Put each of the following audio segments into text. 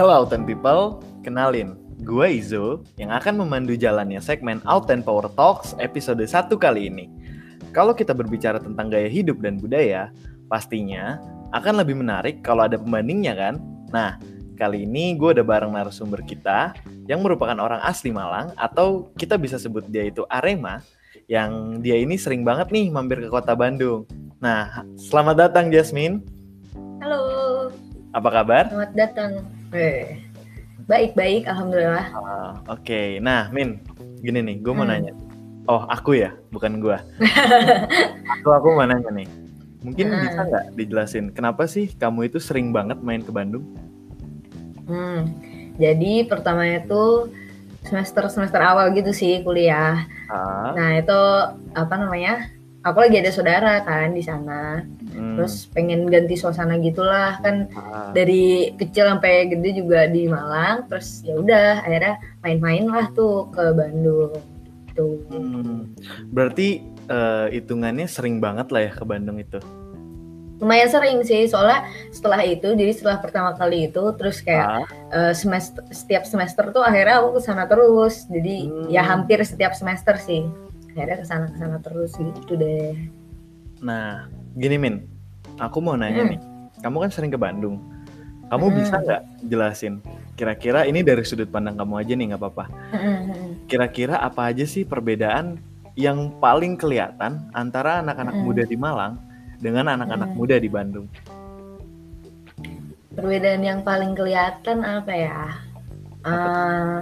Hello Autumn People, kenalin, gue Izo yang akan memandu jalannya segmen Autumn Power Talks episode 1 kali ini. Kalau kita berbicara tentang gaya hidup dan budaya, pastinya akan lebih menarik kalau ada pembandingnya kan? Nah, kali ini gue udah bareng narasumber kita yang merupakan orang asli Malang atau kita bisa sebut dia itu Arema yang dia ini sering banget nih mampir ke kota Bandung. Nah, selamat datang Jasmine. Halo, Apa kabar? selamat datang. Eh, baik-baik, alhamdulillah. Ah, Oke, nah Min, gini nih, gue mau Hmm. nanya. Oh, aku ya, bukan gua. aku aku mau nanya nih. Mungkin Hmm. bisa nggak dijelasin kenapa sih kamu itu sering banget main ke Bandung? Hmm, jadi pertamanya tuh semester semester awal gitu sih kuliah. Ah, Nah itu apa namanya? Aku lagi ada saudara kan di sana. hmm, Terus pengen ganti suasana gitulah kan ah, dari kecil sampai gede juga di Malang. Terus ya udah akhirnya main-main lah tuh ke Bandung. Tuh. hmm. Berarti eh, hitungannya sering banget lah ya ke Bandung itu. lumayan sering sih soalnya setelah itu jadi setelah pertama kali itu terus kayak Ah, eh, semester setiap semester tuh akhirnya aku ke sana terus jadi Hmm. ya hampir setiap semester sih akhirnya ke sana ke sana terus gitu deh Nah, gini Min, aku mau nanya Hmm. nih. Kamu kan sering ke Bandung. Kamu Hmm. bisa nggak jelasin? Kira-kira ini dari sudut pandang kamu aja nih, nggak apa-apa. Kira-kira apa aja sih perbedaan yang paling kelihatan antara anak-anak Mm. muda di Malang dengan anak-anak Mm. muda di Bandung? perbedaan yang paling kelihatan apa ya Eh,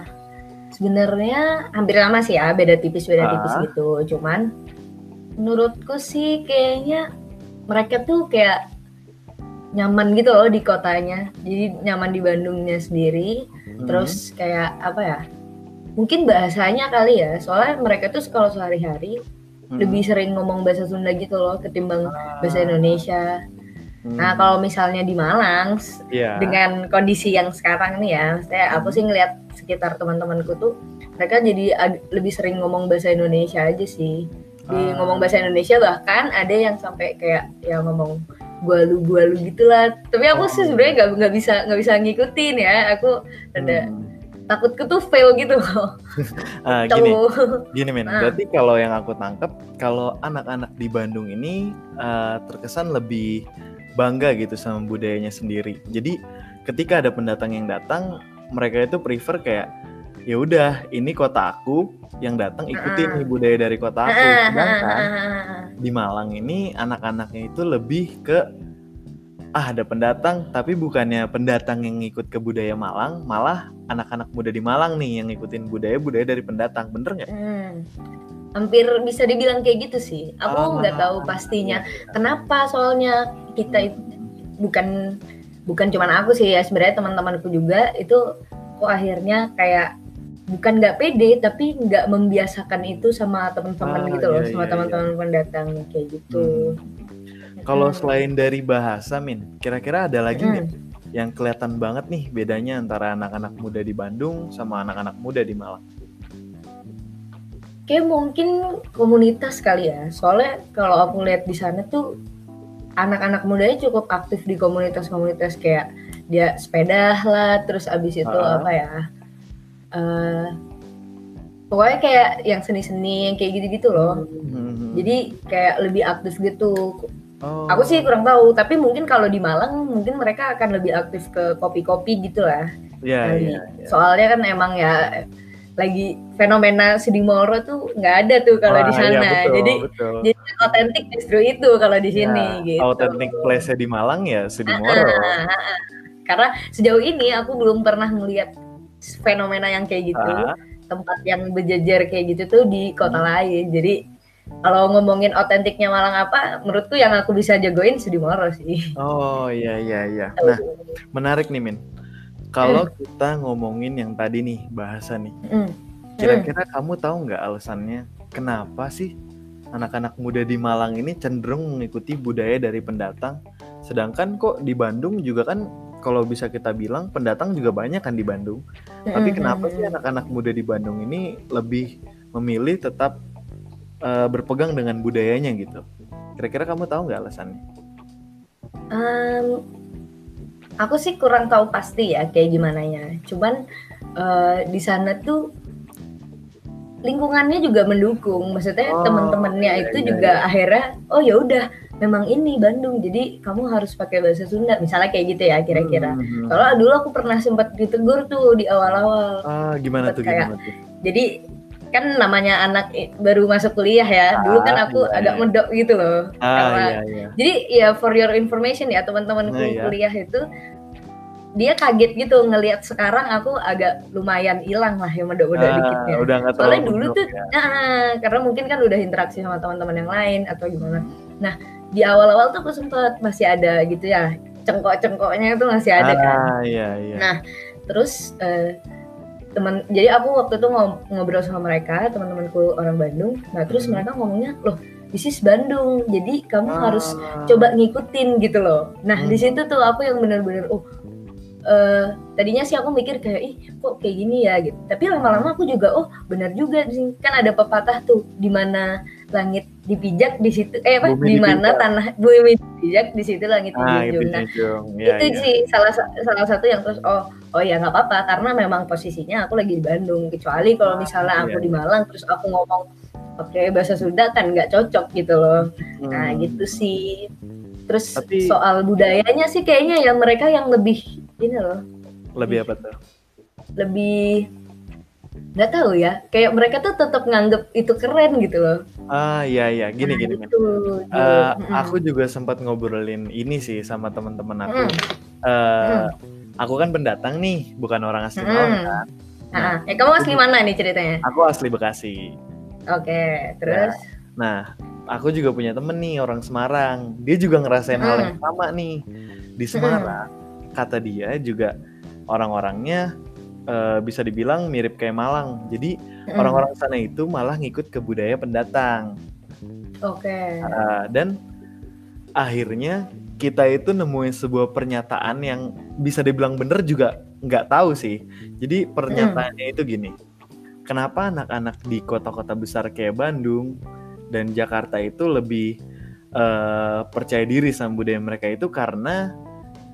sebenarnya hampir sama sih ya beda tipis beda Ah. tipis gitu cuman menurutku sih kayaknya mereka tuh kayak nyaman gitu loh di kotanya jadi nyaman di Bandungnya sendiri Hmm. terus kayak apa ya mungkin bahasanya kali ya soalnya mereka tuh kalau sehari-hari Hmm. lebih sering ngomong bahasa Sunda gitu loh ketimbang bahasa Indonesia Hmm. nah kalau misalnya di Malang Iya. dengan kondisi yang sekarang nih ya saya aku sih ngeliat sekitar teman-temanku tuh mereka jadi lebih sering ngomong bahasa Indonesia aja sih di Ah. ngomong bahasa Indonesia bahkan ada yang sampai kayak ya ngomong gua lu gua lu gitulah tapi aku sih Oh. sebenarnya nggak nggak bisa nggak bisa ngikutin ya aku ada Hmm. takutku tuh fail gitu loh Ah, gini, gini men. Ah. Berarti kalau yang aku tangkap, kalau anak-anak di Bandung ini eh, terkesan lebih bangga gitu sama budayanya sendiri. Jadi ketika ada pendatang yang datang, mereka itu prefer kayak ya udah ini kota aku yang datang ikutin nih budaya dari kota aku. Sedangkan di Malang ini anak-anaknya itu lebih ke ah ada pendatang tapi bukannya pendatang yang ngikut ke budaya Malang malah anak-anak muda di Malang nih yang ngikutin budaya-budaya dari pendatang bener nggak? Hmm. hampir bisa dibilang kayak gitu sih aku nggak Ah, tahu pastinya kenapa soalnya kita itu bukan bukan cuman aku sih ya sebenarnya teman-temanku juga itu kok akhirnya kayak bukan nggak pede tapi nggak membiasakan itu sama teman-teman Ah, gitu loh iya, sama iya, teman-teman pendatang kayak gitu Kalau Hmm. selain dari bahasa Min, kira-kira ada lagi Hmm. nggak yang kelihatan banget nih bedanya antara anak-anak muda di Bandung sama anak-anak muda di Malang? kayak mungkin komunitas kali ya soalnya kalau aku lihat di sana tuh anak-anak mudanya cukup aktif di komunitas-komunitas kayak dia sepeda lah terus abis itu Ah. apa ya eh pokoknya kayak yang seni-seni yang kayak gitu-gitu loh Hmm. jadi kayak lebih aktif gitu Oh. aku sih kurang tahu tapi mungkin kalau di Malang mungkin mereka akan lebih aktif ke kopi-kopi gitu lah kali. ya, ya. Soalnya kan emang ya lagi fenomena Sidi Moro tuh nggak ada tuh kalau di Wah, sana. iya, betul, jadi betul. jadi otentik justru itu kalau di sini Ya, gitu. Authentic place di Malang ya Sudi Moro. Ah, ah, ah. Karena sejauh ini aku belum pernah melihat fenomena yang kayak gitu, Ah. tempat yang berjejer kayak gitu tuh di kota lain. Jadi kalau ngomongin otentiknya Malang apa, menurutku yang aku bisa jagoin Sudi Moro sih. Oh iya iya iya. Nah menarik nih Min. Kalau kita ngomongin yang tadi nih bahasa nih, Mm. kira-kira kamu tahu nggak alasannya kenapa sih anak-anak muda di Malang ini cenderung mengikuti budaya dari pendatang, sedangkan kok di Bandung juga kan kalau bisa kita bilang pendatang juga banyak kan di Bandung. Tapi Mm, kenapa mm, sih anak-anak muda di Bandung ini lebih memilih tetap eh, berpegang dengan budayanya gitu? Kira-kira kamu tahu nggak alasannya? Em, aku sih kurang tahu pasti ya kayak gimana ya. Cuman uh, di sana tuh lingkungannya juga mendukung. Maksudnya Oh, teman-temannya iya, itu iya, juga akhirnya oh ya udah memang ini Bandung. Jadi kamu harus pakai bahasa Sunda. Misalnya kayak gitu ya kira-kira. Hmm. Kalau dulu aku pernah sempat ditegur tuh di awal-awal. Ah, gimana tuh Kayak- gimana tuh? Jadi kan namanya anak baru masuk kuliah ya. Dulu kan Ah, aku iya, agak iya. medok gitu loh. Ah, Karena iya iya. jadi ya for your information ya teman-temanku Nah, iya. kuliah itu dia kaget gitu ngelihat sekarang aku agak lumayan hilang lah yang medok-medok Ah, dikitnya. udah nggak Soalnya dulu tuh ya. nah, karena mungkin kan udah interaksi sama teman-teman yang lain atau gimana. Nah, di awal-awal tuh aku sempat masih ada gitu ya. Cengkok-cengkoknya itu masih ada kan. Ah, iya iya. Nah, terus eh, teman jadi aku waktu itu ngob- ngobrol sama mereka teman-temanku orang Bandung nah terus Hmm. mereka ngomongnya loh this is Bandung jadi kamu harus Ah. coba ngikutin gitu loh nah Hmm. di situ tuh aku yang bener-bener oh eh, tadinya sih aku mikir kayak ih kok kayak gini ya gitu tapi lama-lama aku juga oh benar juga sih. kan ada pepatah tuh di mana langit dipijak di situ eh apa di mana tanah bumi dipijak di situ langit Ah, itu dijunjung nah. Iya, itu iya. sih salah sa- salah satu yang terus oh oh ya nggak apa-apa karena memang posisinya aku lagi di Bandung kecuali kalau misalnya aku iya. di Malang terus aku ngomong pakai bahasa Sunda kan nggak cocok gitu loh nah Hmm. gitu sih terus Tapi- soal budayanya sih kayaknya yang mereka yang lebih ini loh Lebih apa tuh? lebih nggak tahu ya kayak mereka tuh tetap nganggep itu keren gitu loh Ah, iya iya. Gini Nah, gini. Gitu, gitu. aku juga sempat ngobrolin ini sih sama teman-teman aku. Mm. Eh, aku kan pendatang nih, bukan orang asli Mm. Malang kan. Ah, eh kamu asli mana nih ceritanya Aku asli Bekasi. oke terus Nah, aku juga punya temen nih orang Semarang. Dia juga ngerasain hal Mm. yang sama nih di Semarang. Kata dia juga orang-orangnya eh, bisa dibilang mirip kayak Malang. Jadi Mm. orang-orang sana itu malah ngikut ke budaya pendatang. oke Uh, dan akhirnya kita itu nemuin sebuah pernyataan yang bisa dibilang bener juga nggak tahu sih. Jadi pernyataannya itu gini, kenapa anak-anak di kota-kota besar kayak Bandung dan Jakarta itu lebih uh, percaya diri sama budaya mereka itu karena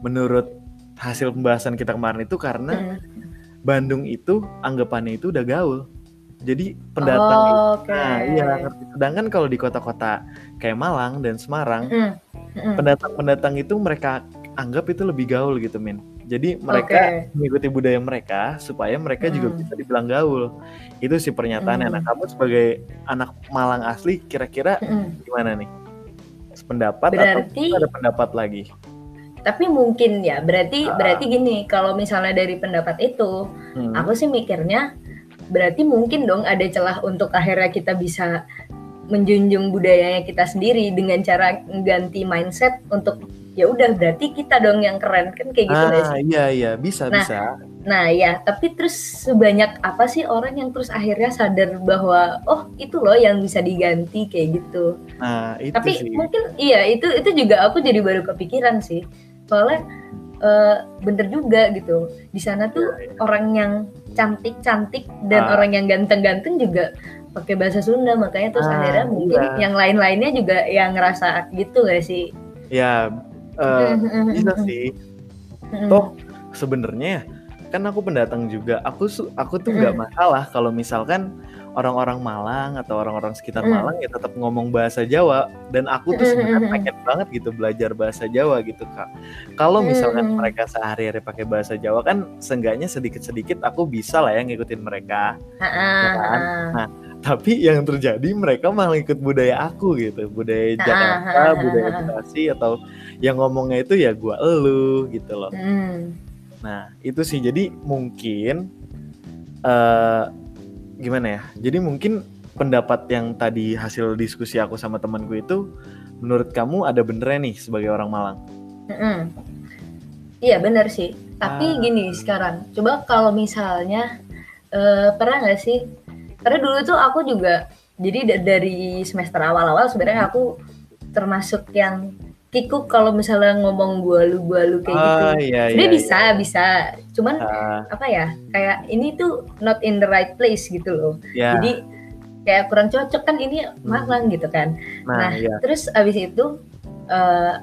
menurut hasil pembahasan kita kemarin itu karena Mm. Bandung itu anggapannya itu udah gaul. Jadi pendatang itu Oh, Oke. Nah, iya. Sedangkan kalau di kota-kota kayak Malang dan Semarang, Mm, mm. pendatang-pendatang itu mereka anggap itu lebih gaul gitu, Min. Jadi mereka mengikuti budaya mereka supaya mereka juga Hmm. bisa dibilang gaul. Itu sih pernyataannya. Hmm. Nah, kamu sebagai anak Malang asli kira-kira Mm. gimana nih? Pendapat Berarti- atau ada pendapat lagi? Tapi mungkin ya, berarti Ah. berarti gini, kalau misalnya dari pendapat itu, Hmm. aku sih mikirnya berarti mungkin dong ada celah untuk akhirnya kita bisa menjunjung budayanya kita sendiri dengan cara ganti mindset untuk ya udah berarti kita dong yang keren kan kayak gitu ah, sih? iya iya, bisa Nah, bisa. Nah ya, tapi terus sebanyak apa sih orang yang terus akhirnya sadar bahwa oh itu loh yang bisa diganti kayak gitu. Nah, itu tapi sih. mungkin iya itu itu juga aku jadi baru kepikiran sih soalnya eh, bener juga gitu di sana tuh Iya, iya. orang yang cantik cantik dan Ah. orang yang ganteng ganteng juga pakai bahasa Sunda makanya terus Ah, akhirnya mungkin iya. yang lain lainnya juga yang ngerasa gitu gak sih Ya, eh, bisa sih. Toh sebenarnya ya, kan aku pendatang juga. Aku aku tuh nggak masalah kalau misalkan orang-orang Malang atau orang-orang sekitar Mm. Malang ya tetap ngomong bahasa Jawa dan aku tuh Mm, sebenarnya mm, mm. pengen banget gitu belajar bahasa Jawa gitu kak. Kalau misalkan Mm. mereka sehari-hari pakai bahasa Jawa kan seenggaknya sedikit-sedikit aku bisa lah ya ngikutin mereka. Ah, Ya kan? ah. Nah, Tapi yang terjadi mereka malah ikut budaya aku gitu, budaya Jakarta, ah, budaya. Bekasi atau yang ngomongnya itu ya gua elu gitu loh. Hmm. Nah, itu sih jadi mungkin eh gimana ya? Jadi mungkin pendapat yang tadi hasil diskusi aku sama temanku itu menurut kamu ada benernya nih sebagai orang Malang? Mm-mm. Iya benar sih. Tapi Ah. gini sekarang, coba kalau misalnya eh, pernah nggak sih? Karena dulu tuh aku juga jadi da- dari semester awal-awal sebenarnya aku termasuk yang kikuk kalau misalnya ngomong bualu-bualu kayak gitu. Ah, iya, Sebenarnya iya, bisa, bisa. Cuman Ah, apa ya? Kayak ini tuh not in the right place gitu loh. ya. Jadi kayak kurang cocok kan ini Malang gitu kan. nah, nah, iya. Terus abis itu eh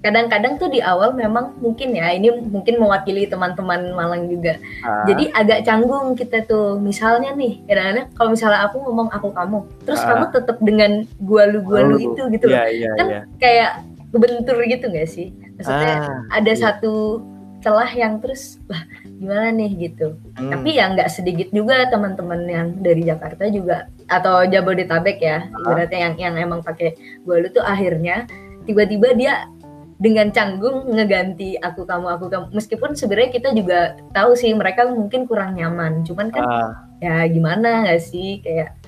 kadang-kadang tuh di awal memang mungkin ya ini mungkin mewakili teman-teman Malang juga Ah, jadi agak canggung kita tuh misalnya nih kadang-kadang kalau misalnya aku ngomong aku kamu terus Ah. kamu tetap dengan gua lu gua lu lu. itu gitu loh Iya, iya, Kan iya. kayak kebentur gitu nggak sih? Maksudnya Ah, ada iya. satu celah yang terus lah gimana nih? gitu. Hmm, tapi ya nggak sedikit juga teman-teman yang dari Jakarta juga atau Jabodetabek ya Ah. ibaratnya yang yang emang pakai gua lu tuh akhirnya tiba-tiba dia dengan canggung ngeganti aku kamu aku kamu. Meskipun sebenarnya kita juga tahu sih mereka mungkin kurang nyaman. Cuman kan ah, ya gimana nggak sih? Kayak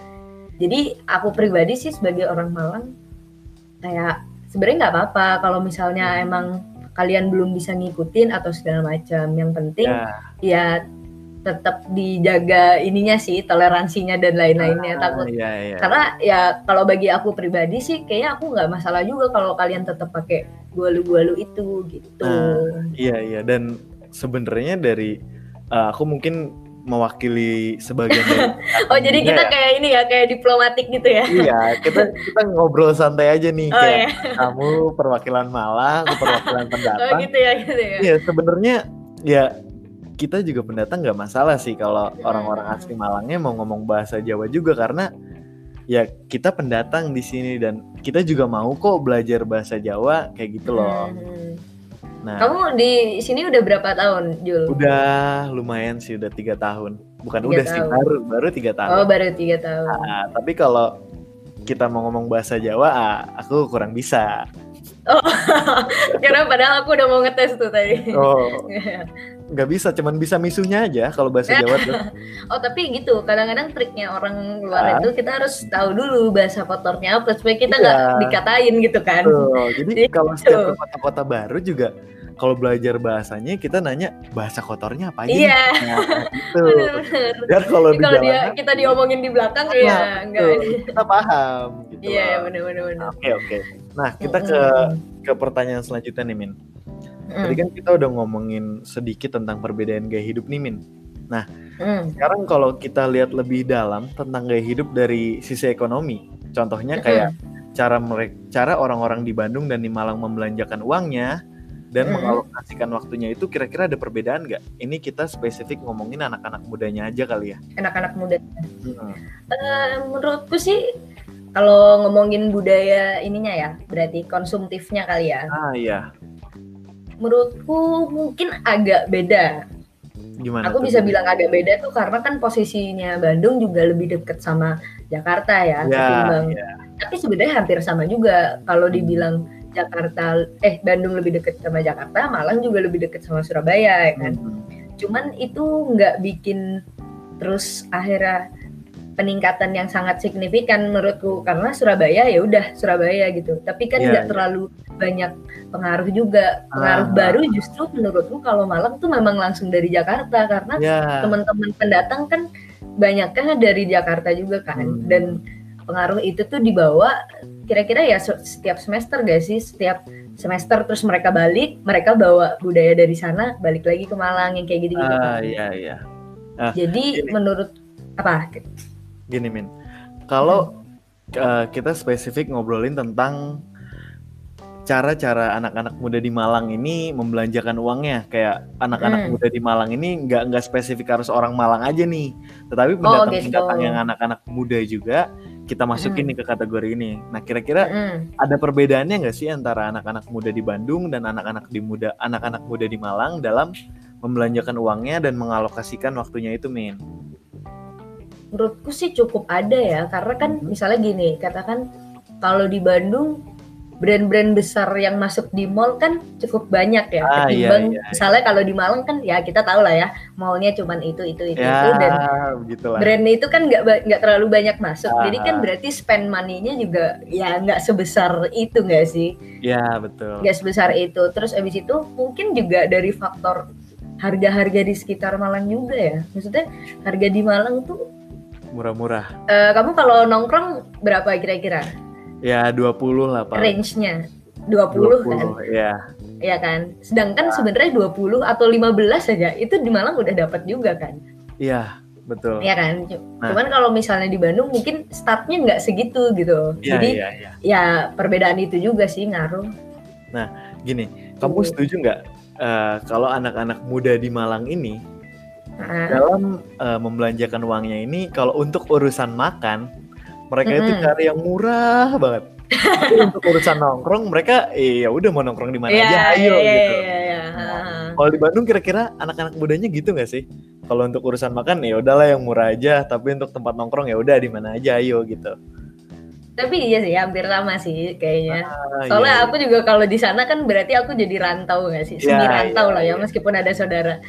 jadi aku pribadi sih sebagai orang Malang kayak sebenarnya nggak apa-apa kalau misalnya Hmm. emang kalian belum bisa ngikutin atau segala macam yang penting ya. ya tetap dijaga ininya sih toleransinya dan lain-lainnya Ah, takut iya, iya. karena ya kalau bagi aku pribadi sih kayaknya aku nggak masalah juga kalau kalian tetap pakai gualu-gualu itu gitu Ah. Iya iya dan sebenarnya dari uh, aku mungkin mewakili sebagian dari oh jadi Iya, kita ya. kayak ini ya kayak diplomatik gitu ya iya kita kita ngobrol santai aja nih oh kayak ya kamu perwakilan Malang aku perwakilan oh pendatang gitu ya gitu ya iya sebenarnya ya kita juga pendatang nggak masalah sih kalau Hmm. orang-orang asli Malangnya mau ngomong bahasa Jawa juga karena ya kita pendatang di sini dan kita juga mau kok belajar bahasa Jawa kayak gitu loh Hmm. Nah kamu di sini udah berapa tahun Jul Udah lumayan sih, udah tiga tahun. Bukan Tiga udah sih, tahun. baru baru tiga tahun. oh baru tiga tahun Nah, tapi kalau kita mau ngomong bahasa Jawa, ah, aku kurang bisa. karena padahal aku udah mau ngetes tuh tadi Oh, nggak bisa, cuman bisa misunya aja kalau bahasa Jawa tuh. Oh tapi gitu, kadang-kadang triknya orang luar Ah. itu kita harus tahu dulu bahasa kotornya apa supaya kita Iya. nggak dikatain gitu kan. Tuh, jadi Gitu. kalau setiap kota-kota baru juga kalau belajar bahasanya kita nanya bahasa kotornya apa aja? Iya, Nah, gitu. kalau di kalau dia kita diomongin di belakang Nah, ya enggak. kita paham gitu. Iya, loh. bener-bener. bener. Oke, oke. Nah, kita ke ke pertanyaan selanjutnya nih, Min. Mm, Tadi kan kita udah ngomongin sedikit tentang perbedaan gaya hidup nih, Min. mm, Sekarang kalau kita lihat lebih dalam tentang gaya hidup dari sisi ekonomi, contohnya kayak cara mereka, cara orang-orang di Bandung dan di Malang membelanjakan uangnya dan Mm-mm. mengalokasikan waktunya itu kira-kira ada perbedaan nggak? Ini kita spesifik ngomongin anak-anak mudanya aja kali ya. anak-anak muda. Hmm. Eh, menurutku sih kalau ngomongin budaya ininya ya, berarti konsumtifnya kali ya. Ah iya, Menurutku mungkin agak beda. gimana? Aku tuh? bisa bilang agak beda tuh karena kan posisinya Bandung juga lebih deket sama Jakarta ya, Ya, ketimbang. ya. Tapi sebenarnya hampir sama juga. Kalau dibilang Jakarta, eh Bandung lebih deket sama Jakarta, Malang juga lebih deket sama Surabaya ya kan. Hmm. Cuman itu nggak bikin terus akhirnya peningkatan yang sangat signifikan menurutku karena Surabaya ya udah Surabaya gitu. Tapi kan Iya, nggak iya. terlalu banyak pengaruh juga. Pengaruh Ah. baru justru menurutku kalau Malang tuh memang langsung dari Jakarta karena Ya, teman-teman pendatang kan banyaknya dari Jakarta juga kan Hmm. dan pengaruh itu tuh dibawa kira-kira ya se- setiap semester gak sih setiap semester terus mereka balik mereka bawa budaya dari sana balik lagi ke Malang yang kayak gitu-gitu ah, iya, iya. jadi Gini. menurut apa Gini, Min. Kalau uh, kita spesifik ngobrolin tentang cara-cara anak-anak muda di Malang ini membelanjakan uangnya, kayak anak-anak Hmm. muda di Malang ini nggak nggak spesifik harus orang Malang aja nih, tetapi Oh, pendatang-pendatang gitu. yang anak-anak muda juga kita masukin Hmm. nih ke kategori ini. Nah, kira-kira Mm, ada perbedaannya nggak sih antara anak-anak muda di Bandung dan anak-anak di muda anak-anak muda di Malang dalam membelanjakan uangnya dan mengalokasikan waktunya itu, Min? menurutku sih cukup ada ya karena kan Mhm. misalnya gini katakan kalau di Bandung brand-brand besar yang masuk di mall kan cukup banyak ya Ah, iya, ketimbang iya, iya. misalnya kalau di Malang kan ya kita tahu lah ya mallnya cuman itu itu itu, itu Ya, dan begitulah. brand itu kan nggak nggak terlalu banyak masuk jadi kan Ah. berarti spend money-nya juga ya nggak sebesar itu nggak sih Ya, betul. nggak sebesar itu terus abis itu mungkin juga dari faktor harga-harga di sekitar Malang juga ya maksudnya harga di Malang tuh Murah-murah. eh, kamu kalau nongkrong berapa kira-kira Ya 20 lah Pak. range-nya 20, kan 20, ya. ya kan sedangkan sebenarnya 20 atau 15 saja itu di Malang udah dapat juga kan Iya, betul. ya kan Nah. cuman kalau misalnya di Bandung mungkin startnya nggak segitu gitu Iya, jadi iya, iya. ya perbedaan itu juga sih ngaruh gini, kamu Hmm. setuju nggak eh, kalau anak-anak muda di Malang ini dalam eh, membelanjakan uangnya ini kalau untuk urusan makan mereka itu Mm-mm. cari yang murah banget. Tapi untuk urusan nongkrong mereka eh, ya udah mau nongkrong di mana Iya, aja ayo iya, iya, gitu. iya, iya. Heeh. Kalau di Bandung kira-kira anak-anak mudanya gitu nggak sih? Kalau untuk urusan makan ya udahlah yang murah aja, tapi untuk tempat nongkrong ya udah di mana aja ayo gitu. Tapi iya sih hampir sama sih kayaknya. Ah, Soalnya iya, aku juga kalau di sana kan berarti aku jadi rantau nggak sih? Semi Iya, rantau iya, lah ya iya. meskipun ada saudara.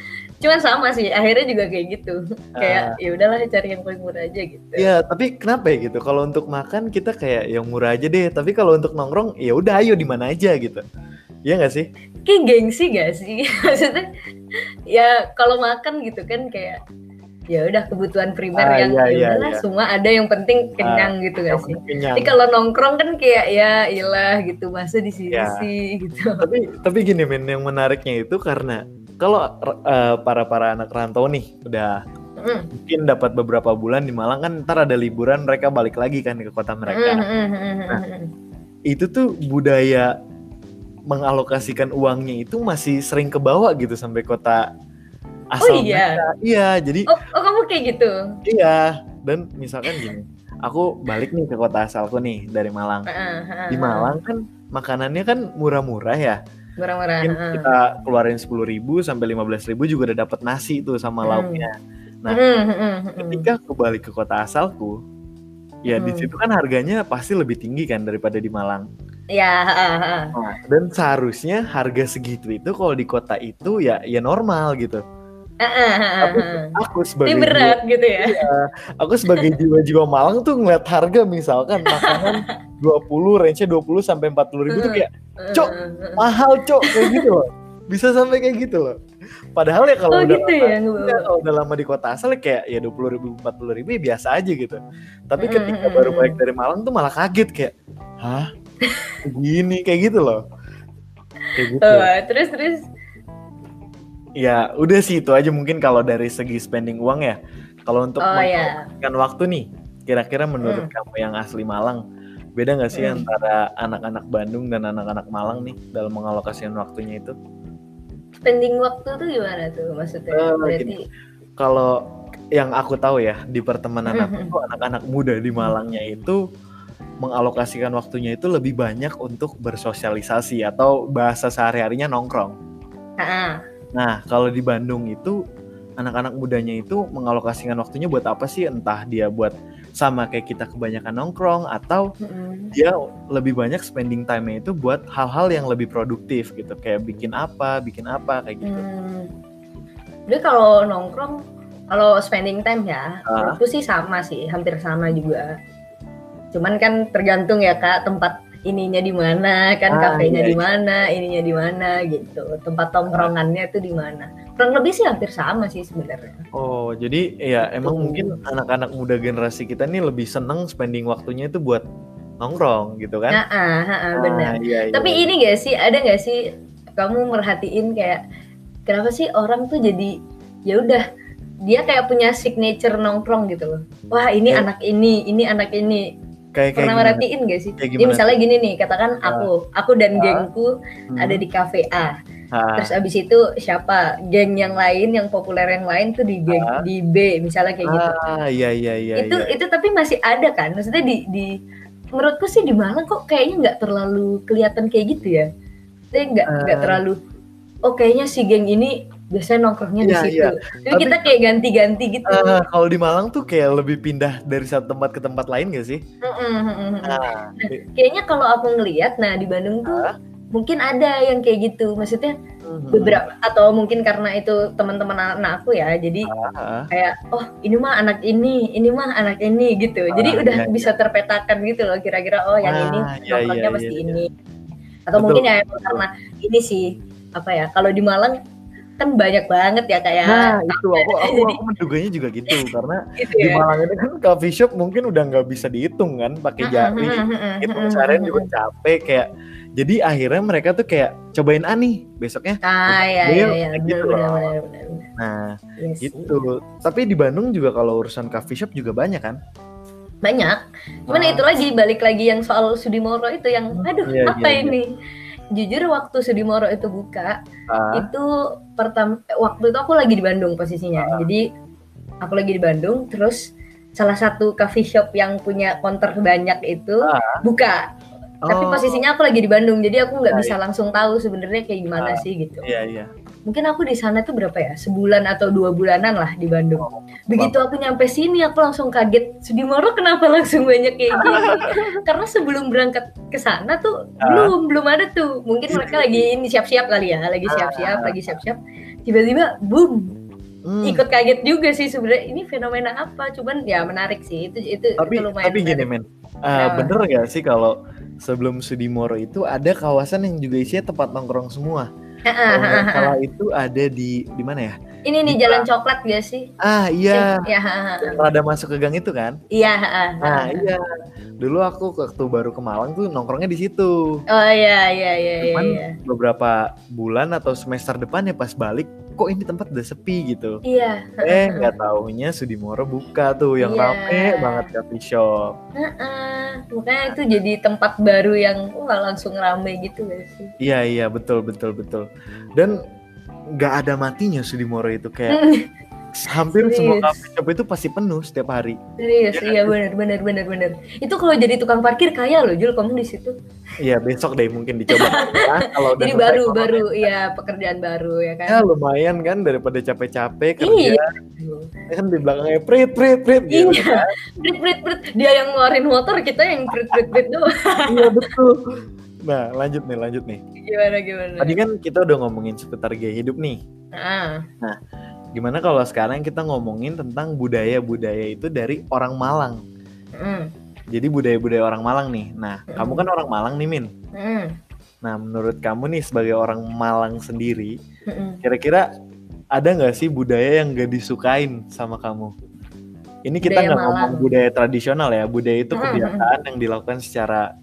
Cuman sama sih akhirnya juga kayak gitu. kayak ya udahlah cari yang paling murah aja gitu. Iya, tapi kenapa ya gitu? Kalau untuk makan kita kayak yang murah aja deh, tapi kalau untuk nongkrong ya udah ayo di mana aja gitu. Iya nggak sih? Kayak gengsi gak sih? Maksudnya ya kalau makan gitu kan kayak ya udah kebutuhan primer Ah, yang iya, ya iya, iya. semua ada yang penting kenyang gitu gak sih? kenyang. Tapi kalau nongkrong kan kayak ya ilah gitu masa di sini Ya. sih gitu. tapi tapi gini men yang menariknya itu karena kalau eh, para para anak rantau nih udah Mm, mungkin dapat beberapa bulan di Malang kan ntar ada liburan mereka balik lagi kan ke kota mereka mm, Nah, itu tuh budaya mengalokasikan uangnya itu masih sering ke bawah gitu sampai kota asal Oh iya. mereka. iya jadi Oh, oh kamu kayak gitu. iya dan misalkan gini aku balik nih ke kota asalku nih dari Malang heeh, di. Malang kan makanannya kan murah-murah ya murah-murah. mungkin kita keluarin 10.000 sampai 15.000 juga udah dapat nasi tuh sama Hmm. lauknya. Nah, Mm, mm, mm, mm. Ketika aku balik ke kota asalku, ya di Hmm. situ kan harganya pasti lebih tinggi kan daripada di Malang. Ya. Nah, dan seharusnya harga segitu itu kalau di kota itu ya ya normal gitu. Heeh, Tapi heeh. aku Ini sebagai berat gitu ya. jiwa, aku sebagai jiwa-jiwa Malang tuh ngeliat harga misalkan makanan 20 range-nya 20 sampai 40 ribu tuh kayak Cok, Heeh, heeh. mahal cok kayak gitu loh. Bisa sampai kayak gitu loh. Padahal ya kalau Oh udah gitu lama- ya. Iya, kalau udah lama di kota asal ya kayak ya 20 ribu, 40 ribu ya biasa aja gitu. Tapi Mm, ketika mm, baru mm. balik dari Malang tuh malah kaget kayak, hah? Gini kayak gitu loh. Kayak gitu. Oh, terus terus. Ya udah sih itu aja mungkin kalau dari segi spending uang ya. Kalau untuk Oh ya. menghabiskan waktu nih, kira-kira menurut kamu yang asli Malang, beda nggak sih Hmm. antara anak-anak Bandung dan anak-anak Malang nih dalam mengalokasikan waktunya itu? Spending waktu tuh gimana tuh maksudnya? Eh, Berarti kalau yang aku tahu ya di pertemanan aku Mhm. tuh anak-anak muda di Malangnya itu mengalokasikan waktunya itu lebih banyak untuk bersosialisasi atau bahasa sehari-harinya nongkrong. Heeh. Nah, kalau di Bandung itu anak-anak mudanya itu mengalokasikan waktunya buat apa sih? Entah dia buat sama kayak kita kebanyakan nongkrong atau Mm-mm. dia lebih banyak spending time-nya itu buat hal-hal yang lebih produktif gitu, kayak bikin apa, bikin apa kayak gitu. Hmm. Jadi kalau nongkrong, kalau spending time ya, Ah. menurutku sih sama sih, hampir sama juga. Cuman kan tergantung ya kak tempat ininya di mana, kan Ah, kafenya iya, di mana, ininya di mana gitu, tempat tongkrongannya itu di mana. Kurang lebih sih hampir sama sih sebenarnya. Oh, jadi ya emang Gitu. mungkin anak-anak muda generasi kita nih lebih seneng spending waktunya itu buat nongkrong gitu kan? Nah, ah, ah, ah, benar. Ah, iya, iya. Tapi ini gak sih, ada gak sih kamu merhatiin kayak kenapa sih orang tuh jadi ya udah dia kayak punya signature nongkrong gitu loh. Wah ini Kayak- anak ini, ini anak ini. kayak kayak Pernah gimana? merhatiin gak sih? Kayak Jadi gimana? misalnya gini nih, katakan aku, aku dan Ah. gengku Hmm. ada di cafe A. Ah, Terus abis itu siapa? Geng yang lain, yang populer yang lain tuh di geng di B, misalnya kayak gitu. ah, iya iya iya. itu iya. itu tapi masih ada kan? Maksudnya di di menurutku sih di Malang kok kayaknya nggak terlalu kelihatan kayak gitu ya. Saya nggak nggak Ah. terlalu. Oh kayaknya si geng ini biasanya nongkrongnya di Iya, situ. iya. Jadi Tapi- kita kayak ganti-ganti gitu. Ah, kalau di Malang tuh kayak lebih pindah dari satu tempat ke tempat lain gak sih? Mm-mm, mm-mm. Nah, Kayaknya kalau aku ngelihat, nah di Bandung tuh Ah. Mungkin ada yang kayak gitu. Maksudnya mhm. beberapa atau mungkin karena itu teman-teman anak aku ya. Jadi Ah, kayak oh ini mah anak ini, ini mah anak ini gitu. Jadi Ah, udah iya, bisa terpetakan gitu loh kira-kira oh yang Ah, ini iya, nongkrongnya iya, pasti iya, ini. Atau Betul, mungkin ya karena ini sih apa ya? Kalau di Malang kan banyak banget ya kayak Nah, itu aku aku, aku menduganya juga gitu karena gitu di ya. Malang ini kan coffee shop mungkin udah nggak bisa dihitung kan pakai jari. Itu seharian juga capek kayak jadi akhirnya mereka tuh kayak cobain nih besoknya. Ah iya iya iya gitu benar loh. benar benar. benar. Nah, Iya sih. gitu. Tapi di Bandung juga kalau urusan coffee shop juga banyak kan? Banyak. Cuman Ah. itu lagi balik lagi yang soal Sudimoro itu yang aduh Iya, apa iya, iya. Jujur waktu Sudimoro itu buka Ah, itu pertama waktu itu aku lagi di Bandung posisinya. Jadi aku lagi di Bandung terus salah satu coffee shop yang punya counter banyak itu Ah. buka. Tapi oh, posisinya aku lagi di Bandung jadi aku nggak bisa langsung tahu sebenarnya kayak gimana Ah. sih gitu. Iya iya. Mungkin aku di sana tuh berapa ya? Sebulan atau dua bulanan lah di Bandung. Oh, begitu aku nyampe sini aku langsung kaget. Sudimoro kenapa langsung banyak kayak gini? Karena sebelum berangkat ke sana tuh Ah. belum belum ada tuh. Mungkin mereka lagi ini siap-siap kali ya lagi siap-siap Ah. lagi siap-siap. Tiba-tiba boom! Hmm. ikut kaget juga sih sebenarnya. Ini fenomena apa? Cuman ya menarik sih. Itu itu tapi itu lumayan tapi gini menarik. men. Uh, bener gak sih kalau sebelum Sudimoro itu ada kawasan yang juga isinya tempat nongkrong semua? Ah, ah, kalau nggak ah. salah itu ada di di mana ya ini nih Di jalan coklat gak sih? Ah iya. Ya ah. yang rada masuk ke gang itu kan? Iya ah, ah, nah ah. iya. Dulu aku waktu baru ke Malang tuh nongkrongnya di situ. Oh iya iya iya iya Cuman iya. beberapa bulan atau semester depan ya pas balik kok ini tempat udah sepi gitu. Iya eh nggak taunya Sudimoro buka tuh yang Iya. rame banget coffee shop. Heeh, makanya itu jadi tempat baru yang wah langsung rame gitu gak sih? Iya iya betul betul betul. Dan nggak ada matinya Sudimoro itu kayak hampir semua Serius. cafe shop itu pasti penuh setiap hari. Serius, Iya iya benar benar benar benar. Itu kalau jadi tukang parkir kaya loh Jul kamu di situ. Iya besok deh mungkin dicoba. ya, kalau udah Jadi baru baru ya pekerjaan baru ya kan. Ya lumayan kan daripada capek-capek kerja Iya. kan di belakangnya prit prit prit gitu. Iya. Prit prit prit dia yang ngeluarin motor kita yang prit prit prit doang. iya betul. Nah lanjut nih lanjut nih. Gimana gimana? Tadi kan kita udah ngomongin seputar gaya hidup nih. Ah, Gimana kalau sekarang kita ngomongin tentang budaya-budaya itu dari orang Malang. mm, Jadi budaya-budaya orang Malang nih. Nah, Mm. kamu kan orang Malang nih, Min. mm, Nah, menurut kamu nih sebagai orang Malang sendiri, mm, kira-kira ada nggak sih budaya yang gak disukain sama kamu? Ini kita nggak ngomong budaya tradisional ya, budaya itu Mm, kebiasaan yang dilakukan secara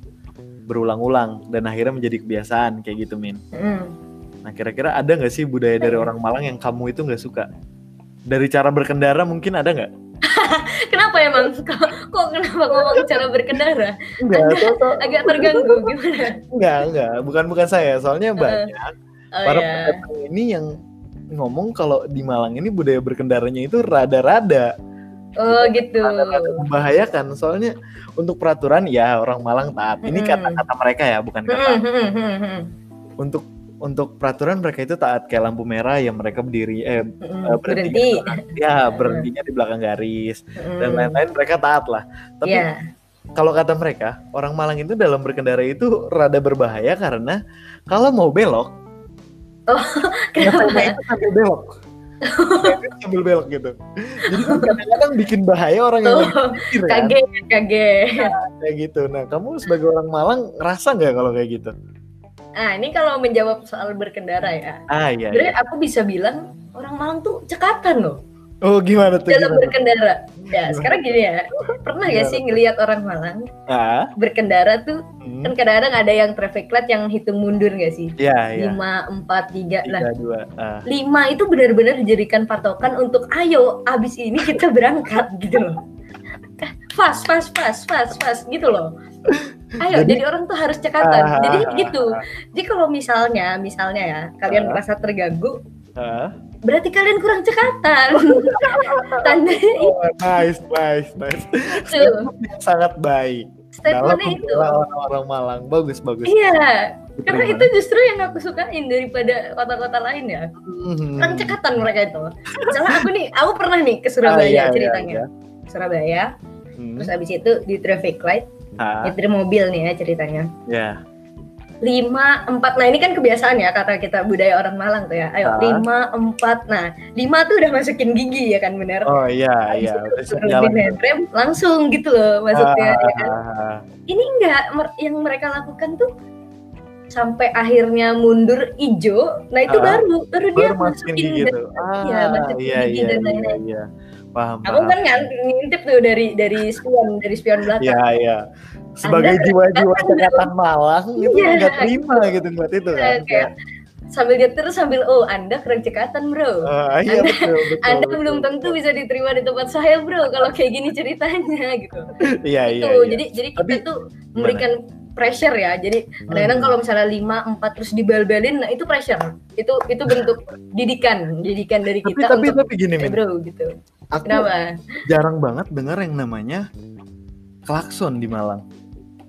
berulang-ulang dan akhirnya menjadi kebiasaan kayak gitu, Min. mm. Nah, kira-kira ada nggak sih budaya dari Iya. orang Malang yang kamu itu nggak suka? Dari cara berkendara mungkin ada nggak? Kenapa emang? Kok, kok kenapa ngomong cara berkendara? Enggak, Agak- so- so- Agak terganggu gimana? enggak, enggak, bukan bukan saya. Soalnya banyak Oh para ya. pendatang ini yang ngomong kalau di Malang ini budaya berkendaranya itu rada-rada Oh gitu. rada-rada membahayakan. Soalnya untuk peraturan ya orang Malang taat. Ini kata-kata mereka ya, bukan kata. Untuk untuk peraturan mereka itu taat kayak lampu merah ya mereka berdiri eh eh, berhenti ya berhentinya di belakang garis dan Hmm. lain-lain mereka taat lah. Tapi Iya. kalau kata mereka orang Malang itu dalam berkendara itu rada berbahaya karena kalau mau belok Kenapa? ngetemnya itu belok. Sambil belok gitu. Jadi kan kadang-kadang bikin bahaya orang yang Tuh, lagi nyetir kan. kaget, kaget. kayak gitu. Nah, kamu sebagai orang Malang ngerasa nggak kalau kayak gitu? Nah, ini kalau menjawab soal berkendara ya. Ah iya. Sebenarnya iya. aku bisa bilang orang Malang tuh cekatan loh Oh gimana tuh? dalam Gimana? berkendara. Ya, Gimana? sekarang gini ya. Pernah gak Gimana sih tuh? ngelihat orang Malang Ah, berkendara tuh hmm. kan kadang-kadang ada yang traffic light yang hitung mundur gak sih? Iya iya. Lima, empat, tiga. Tiga dua. Ah. lima itu benar-benar dijadikan patokan untuk ayo abis ini kita berangkat gitu loh fast fast fast fast fast gitu loh ayo Jadi- jadi, orang tuh harus cekatan Ah, jadi ah, gitu jadi kalau misalnya misalnya ya kalian Ah. merasa terganggu Ah. berarti kalian kurang cekatan tandanya Oh, nice, nice, nice. sangat baik. Statementnya itu orang-orang Malang. Bagus, bagus. iya karena itu justru yang aku sukain daripada kota-kota lain ya Mhm. kurang cekatan mereka itu misalnya aku nih aku pernah nih ke Ah, Surabaya iya, iya, ceritanya iya. Surabaya Hmm. terus abis itu di traffic light Ah, nyetir mobil nih ya ceritanya ya. Lima empat nah ini kan kebiasaan ya kata kita budaya orang Malang tuh ya ayo Ah. lima empat nah lima tuh udah masukin gigi ya kan bener Oh iya, iya. itu Udah siap turunin jalan. handrem langsung gitu loh maksudnya ya kan Ah, ini enggak yang mereka lakukan tuh sampai akhirnya mundur ijo nah itu Ah. baru baru dia baru masukin masukin gigi dan- tuh. Ah, iya, masukin iya, gigi iya, dan iya, lain-lain. iya. Paham, aku paham. kan ngintip tuh dari dari spion dari spion belakang Iya, iya. Sebagai jiwa-jiwa cekatan Malang itu Iya. nggak terima gitu ngeliat itu kan. Kayak- sambil dia terus sambil oh anda kurang cekatan bro Ah, iya Anda- betul, betul. Anda betul. belum tentu bisa diterima di tempat saya, bro. Kalau kayak gini ceritanya, gitu. Iya, itu. iya, iya. Jadi, jadi kita Tapi tuh memberikan pressure ya jadi kadang-kadang Hmm. kalau misalnya lima empat terus dibel-belin nah itu pressure itu itu bentuk didikan didikan dari Tapi kita tapi untuk tapi gini eh, bro gitu aku kenapa jarang banget dengar yang namanya klakson di Malang.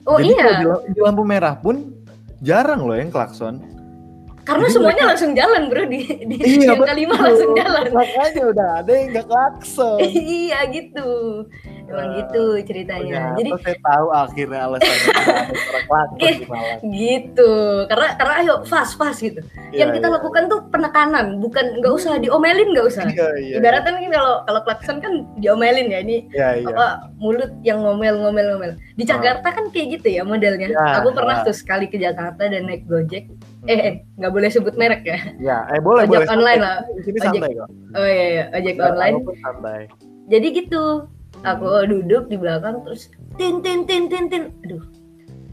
Oh Jadi iya di lampu merah pun jarang loh yang klakson. Karena jadi semuanya mereka- langsung jalan bro di, di Iya, yang kelima langsung jalan Makanya udah ada yang nggak klakson. iya gitu emang Wah, gitu ceritanya jadi saya tahu akhirnya alasannya Malang. gitu karena karena ayo fast fast gitu yang Iya, kita iya. lakukan tuh penekanan bukan nggak usah diomelin nggak usah Iya, iya. ibaratnya kan kalau kalau klakson kan diomelin ya ini Iya, iya. apa mulut yang ngomel-ngomel-ngomel di Jakarta kan kayak gitu ya modelnya Ya, aku pernah ya. tuh sekali ke Jakarta dan naik Gojek eh eh, nggak boleh sebut merek ya Ya, eh boleh Ojek boleh. online lah. Sini Ojek santai kok. oh iya, iya ojek Ya, online santai. jadi gitu aku duduk di belakang terus tin tin tin tin tin aduh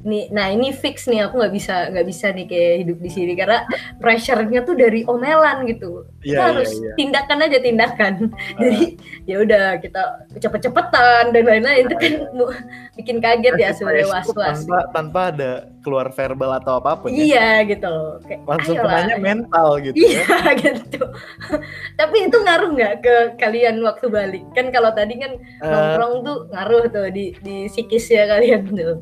nih nah ini fix nih aku nggak bisa nggak bisa nih kayak hidup di sini karena pressure-nya tuh dari omelan gitu kita Iya, iya, harus iya. tindakan aja tindakan jadi ya udah kita cepet-cepetan dan lain-lain itu kan mu- bikin kaget ya sebenarnya was-was Tanpa, tanpa ada keluar verbal atau apa pun ya. iya gitu loh kayak Langsung ayolah. kenanya mental gitu ya. Iya gitu. Tapi itu ngaruh nggak ke kalian waktu balik? Kan kalau tadi kan Eh, nongkrong tuh ngaruh tuh di di psikisnya kalian tuh.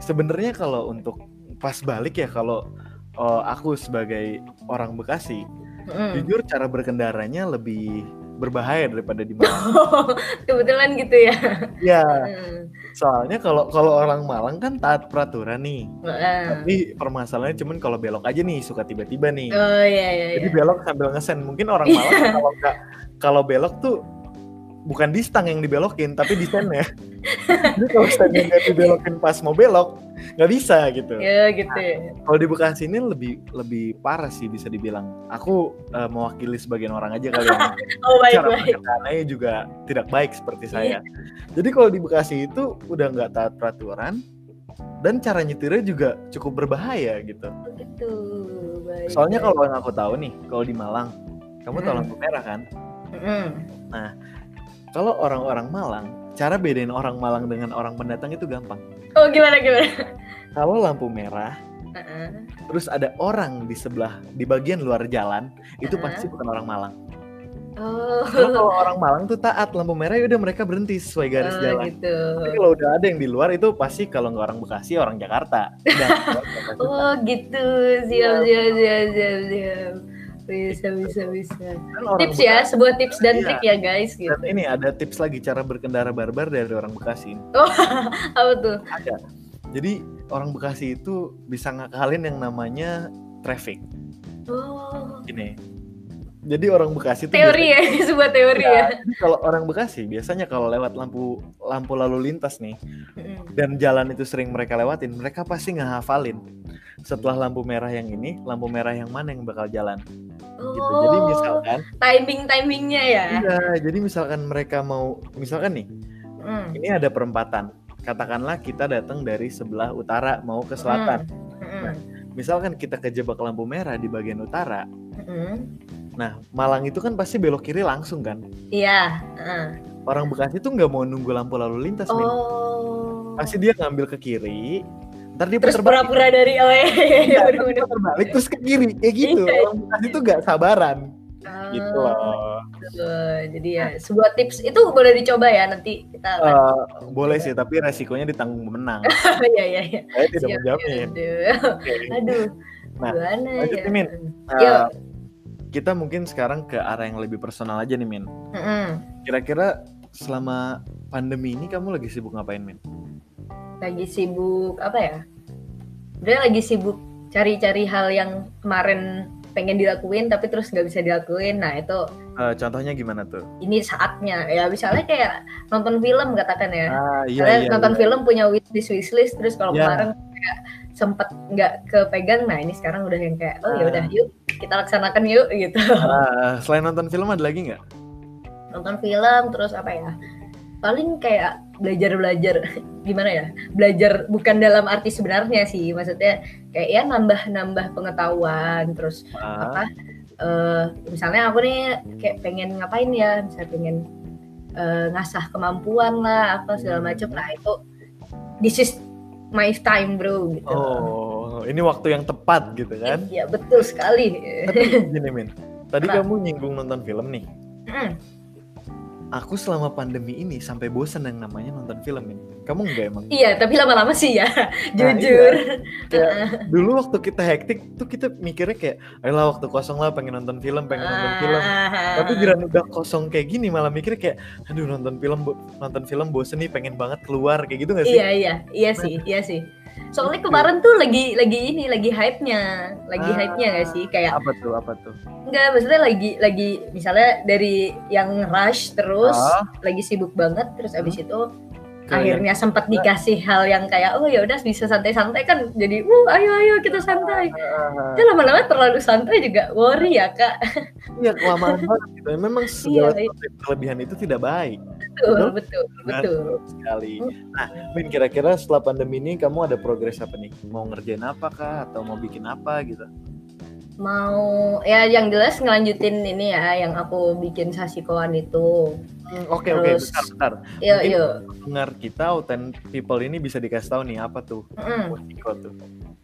Sebenarnya kalau untuk pas balik ya kalau oh, aku sebagai orang Bekasi, Mm. jujur cara berkendaranya lebih berbahaya daripada di Malang. Kebetulan gitu ya. ya, Mm. soalnya kalau kalau orang Malang kan taat peraturan nih. Heeh. Tapi permasalahannya cuman kalau belok aja nih suka tiba-tiba nih. Oh iya iya. Jadi iya. belok sambil ngesen. Mungkin orang Malang kalau nggak kalau belok tuh bukan di stang yang dibelokin, tapi di sennya. Jadi kalau stangnya nggak dibelokin pas mau belok, nggak bisa gitu. Ya gitu. ya. Kalau di Bekasi ini lebih lebih parah sih bisa dibilang. Aku eh, mewakili sebagian orang aja kali ya. Oh baik Cara juga tidak baik seperti saya. Iya. Jadi kalau di Bekasi itu udah nggak taat peraturan dan cara nyetirnya juga cukup berbahaya gitu. Gitu. Baik. Soalnya kalau yang aku tahu nih, kalau di Malang, kamu tahu Hmm. lampu merah kan? Mm. Kalau orang-orang Malang, cara bedain orang Malang dengan orang pendatang itu gampang. Oh gimana gimana? Kalau lampu merah, Heeh. terus ada orang di sebelah di bagian luar jalan, itu Heeh. pasti bukan orang Malang. Oh. Karena kalau orang Malang tuh taat lampu merah ya udah mereka berhenti sesuai garis Oh, jalan. gitu. Tapi kalau udah ada yang di luar itu pasti kalau nggak orang Bekasi orang Jakarta. Udah, Oh gitu. Siap siap siap siap siap. Bisa bisa bisa. Kan tips ya, Bekasi- sebuah tips dan Iya. trik ya guys gitu. Dan ini ada tips lagi cara berkendara barbar dari orang Bekasi. Apa tuh? Ada. Jadi orang Bekasi itu bisa ngakalin yang namanya traffic. Oh, Gini. Jadi orang Bekasi itu teori ya, sebuah teori ya. Jadi kalau orang Bekasi biasanya kalau lewat lampu lampu lalu lintas nih Mm. dan jalan itu sering mereka lewatin, mereka pasti ngehafalin. Setelah lampu merah yang ini, lampu merah yang mana yang bakal jalan. Gitu. Jadi Oh, misalkan timing timingnya ya. iya, jadi misalkan mereka mau misalkan nih, Mm. ini ada perempatan. Katakanlah kita datang dari sebelah utara mau ke selatan. Mm. Misalkan kita kejebak lampu merah di bagian utara. Mm. Nah, Malang itu kan pasti belok kiri langsung kan. Iya. mm. Orang Bekasi tuh nggak mau nunggu lampu lalu lintas. Oh. Pasti dia ngambil ke kiri, ntar dia Terus pura-pura dari oh iya, iya, Iya, iya, ntar dia bener-bener. puter balik terus ke kiri kayak gitu. Orang Bekasi tuh nggak sabaran gitu Ah, loh. gitu. Jadi ya sebuah tips itu boleh dicoba ya nanti kita akan. Eh, boleh sih, tapi resikonya ditanggung pemenang. Iya iya iya. Saya tidak menjamin. Aduh. Oke. Aduh. Nah, Gimana lanjut ya? nih, Min. Yuk. Kita mungkin sekarang ke arah yang lebih personal aja nih, Min. Mm-mm. Kira-kira selama pandemi ini kamu lagi sibuk ngapain, Min? lagi sibuk apa ya? Udah lagi sibuk cari-cari hal yang kemarin pengen dilakuin tapi terus nggak bisa dilakuin. Nah itu Eh, contohnya gimana tuh? ini saatnya ya misalnya kayak nonton film katakan ya. Ah, iya, iya. nonton iya. film punya wishlist wishlist terus kalau Iya. kemarin kayak sempet nggak kepegang nah ini sekarang udah yang kayak oh ya udah Ah. yuk kita laksanakan yuk gitu Ah, selain nonton film ada lagi nggak? nonton film terus apa ya paling kayak belajar belajar gimana ya belajar bukan dalam arti sebenarnya sih maksudnya kayak ya nambah nambah pengetahuan terus Ah, apa eh, misalnya aku nih kayak pengen ngapain ya misalnya pengen eh, ngasah kemampuan lah apa segala macam nah itu this is my time bro gitu. Oh, ini waktu yang tepat gitu kan? Iya betul sekali. Tapi gini Min, tadi Apa? kamu nyinggung nonton film nih. Mm. Aku selama pandemi ini sampai bosen yang namanya nonton film Min. Kamu enggak emang? Iya tapi lama-lama sih ya, Nah, jujur. Kayak dulu waktu kita hektik tuh kita mikirnya kayak, ayolah waktu kosong lah pengen nonton film, pengen nonton film. Ah. Tapi giliran udah kosong kayak gini malah mikirnya kayak, aduh nonton film nonton film bosen nih, pengen banget keluar kayak gitu gak sih? Iya iya iya sih iya sih. Soalnya kemarin tuh lagi lagi ini lagi hype-nya, lagi Ah. hype-nya gak sih? Kayak Apa tuh? Apa tuh? enggak maksudnya lagi lagi misalnya dari yang rush terus Ah. lagi sibuk banget terus abis itu Ke akhirnya sempat dikasih hal yang kayak oh ya udah bisa santai-santai kan jadi uh ayo ayo kita santai. yang- Ya lama-lama terlalu santai juga worry ya kak. Iya kelamaan banget gitu. Memang segala Iya, iya. kelebihan itu tidak baik Betul betul Benar. betul. sekali. Nah, Min kira-kira setelah pandemi ini kamu ada progres apa nih? Mau ngerjain apa kah? Atau mau bikin apa gitu? Mau ya yang jelas ngelanjutin ini ya yang aku bikin sasikoan itu. Hmm, Oke oke, Terus- bentar bentar. Yuk Mungkin- yuk. Dengar kita Authentic People ini bisa dikasih tahu nih apa tuh? Mm. Wasiko tuh.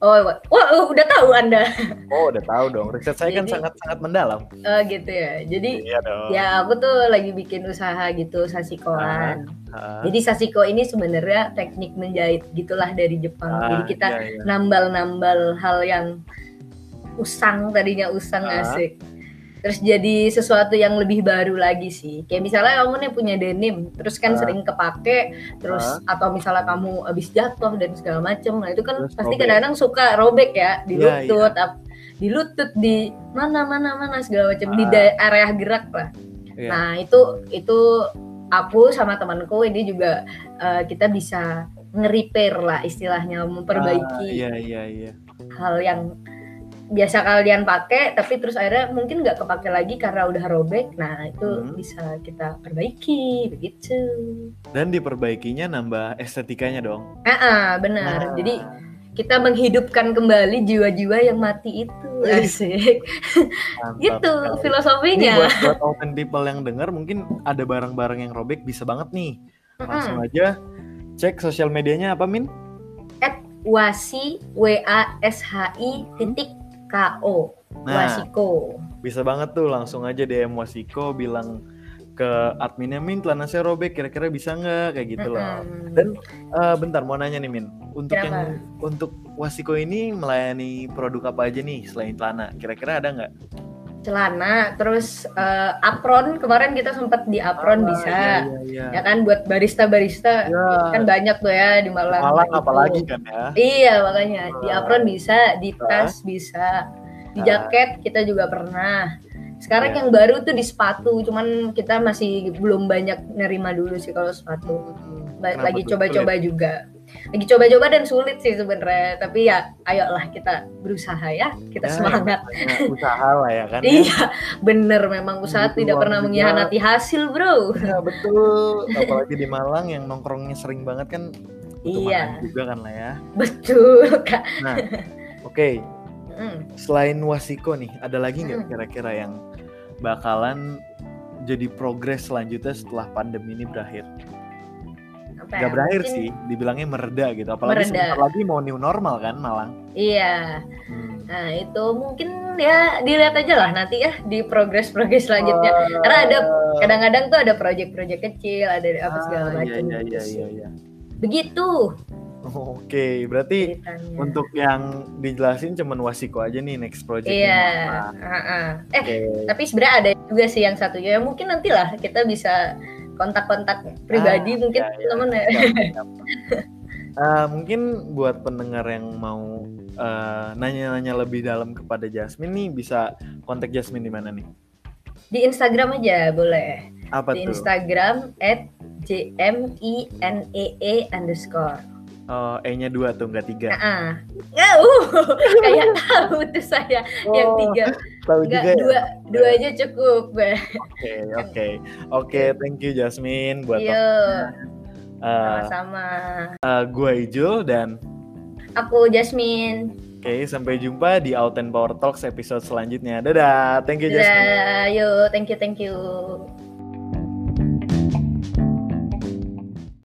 Oh, wah, wah, udah tahu Anda. Oh, udah tahu dong. Riset saya kan Jadi- sangat-sangat mendalam. Oh, gitu ya. Jadi Iya dong. ya aku tuh lagi bikin usaha gitu sasikoan. Ah, Jadi sasiko ini sebenarnya teknik menjahit gitulah dari Jepang. ah, Jadi kita iya, iya. nambal-nambal hal yang usang tadinya usang Ah. asik. Terus jadi sesuatu yang lebih baru lagi sih. Kayak misalnya kamu nih punya denim, terus kan Ah. sering kepake, terus atau misalnya kamu habis jatuh dan segala macem, nah itu kan Terus pasti kadang-kadang suka robek ya di Iya, lutut, ap- di lutut di mana mana mana segala macam di Ah. da- area gerak lah. Iya. Nah itu itu aku sama temanku ini juga eh, kita bisa nge-repair lah istilahnya memperbaiki Ah, Iya iya iya. hal yang biasa kalian pakai tapi terus akhirnya mungkin nggak kepake lagi karena udah robek nah itu Hmm. bisa kita perbaiki begitu Dan diperbaikinya nambah estetikanya dong. ah ah, benar Nah, jadi kita menghidupkan kembali jiwa-jiwa yang mati itu asik gitu sekali. Ini filosofinya buat, buat Authentic People yang dengar mungkin ada barang-barang yang robek bisa banget nih. Langsung Mm-mm. aja cek sosial medianya apa Min? wasi w a s h i titik k o Nah, wasiko bisa banget tuh langsung aja DM Wasiko bilang ke adminnya Min celana saya robek kira-kira bisa nggak kayak gitu loh. Dan eh, bentar mau nanya nih Min, untuk Kenapa? yang untuk Wasiko ini melayani produk apa aja nih selain celana? Kira-kira ada nggak? Celana terus eh, apron. Kemarin kita sempat di apron Ah, bisa Iya, iya, iya. ya kan buat barista barista Ya, kan banyak tuh ya di Malang. Malang Gitu. apalagi kan ya. iya makanya. Di apron bisa di tas bisa di Ah. jaket kita juga pernah. Sekarang Ya. yang baru tuh di sepatu cuman kita masih belum banyak nerima dulu sih kalau sepatu. Ba- Kenapa lagi coba-coba juga lagi coba-coba dan sulit sih sebenarnya tapi ya ayolah kita berusaha ya kita Ya, semangat namanya usaha lah ya kan. ya. Iya, bener memang usaha Butuh tidak pernah mengkhianati hasil, bro. Ya betul, apalagi di Malang yang nongkrongnya sering banget kan Iya. juga kan lah ya. Betul, Kak. Nah, oke, Mm. selain Wasiko nih, ada lagi nggak Hmm. kira-kira yang bakalan jadi progres selanjutnya setelah pandemi ini berakhir? Gak berakhir mungkin- sih, dibilangnya mereda gitu. Apalagi Mereda. sebentar lagi mau new normal kan Malang. Iya. Hmm. Nah, itu mungkin ya dilihat aja lah nanti ya di progres-progres selanjutnya. Karena ada kadang-kadang tuh ada proyek-proyek kecil, ada apa segala Ah, macam. Iya, iya, iya, iya. Begitu Oke, berarti ceritanya. untuk yang dijelasin cuman Wasiko aja nih next project. Iya. ah-ah. Eh, Oke. tapi sebenarnya ada juga sih yang satunya. Ya, mungkin nantilah kita bisa kontak-kontak pribadi Ah, mungkin iya, iya. teman ya. Siap, siap. Eh, mungkin buat pendengar yang mau eh, nanya-nanya lebih dalam kepada Jasmine nih bisa kontak Jasmine di mana nih? Di Instagram aja boleh. Apa di tuh? Instagram at jminee underscore. Oh, E-nya dua tuh nggak tiga. Nah, nggak, uh, kayak tahu tuh saya yang tiga, Tahu nggak juga ya? dua, dua aja cukup. Oke, oke. Oke, thank you Jasmine buat waktunya. Eh, sama-sama. eh, gua Ijul dan Aku Jasmine. oke sampai jumpa di Out and Power Talks episode selanjutnya. Dadah, thank you Jasmine. Dadah, yuk, thank you, thank you.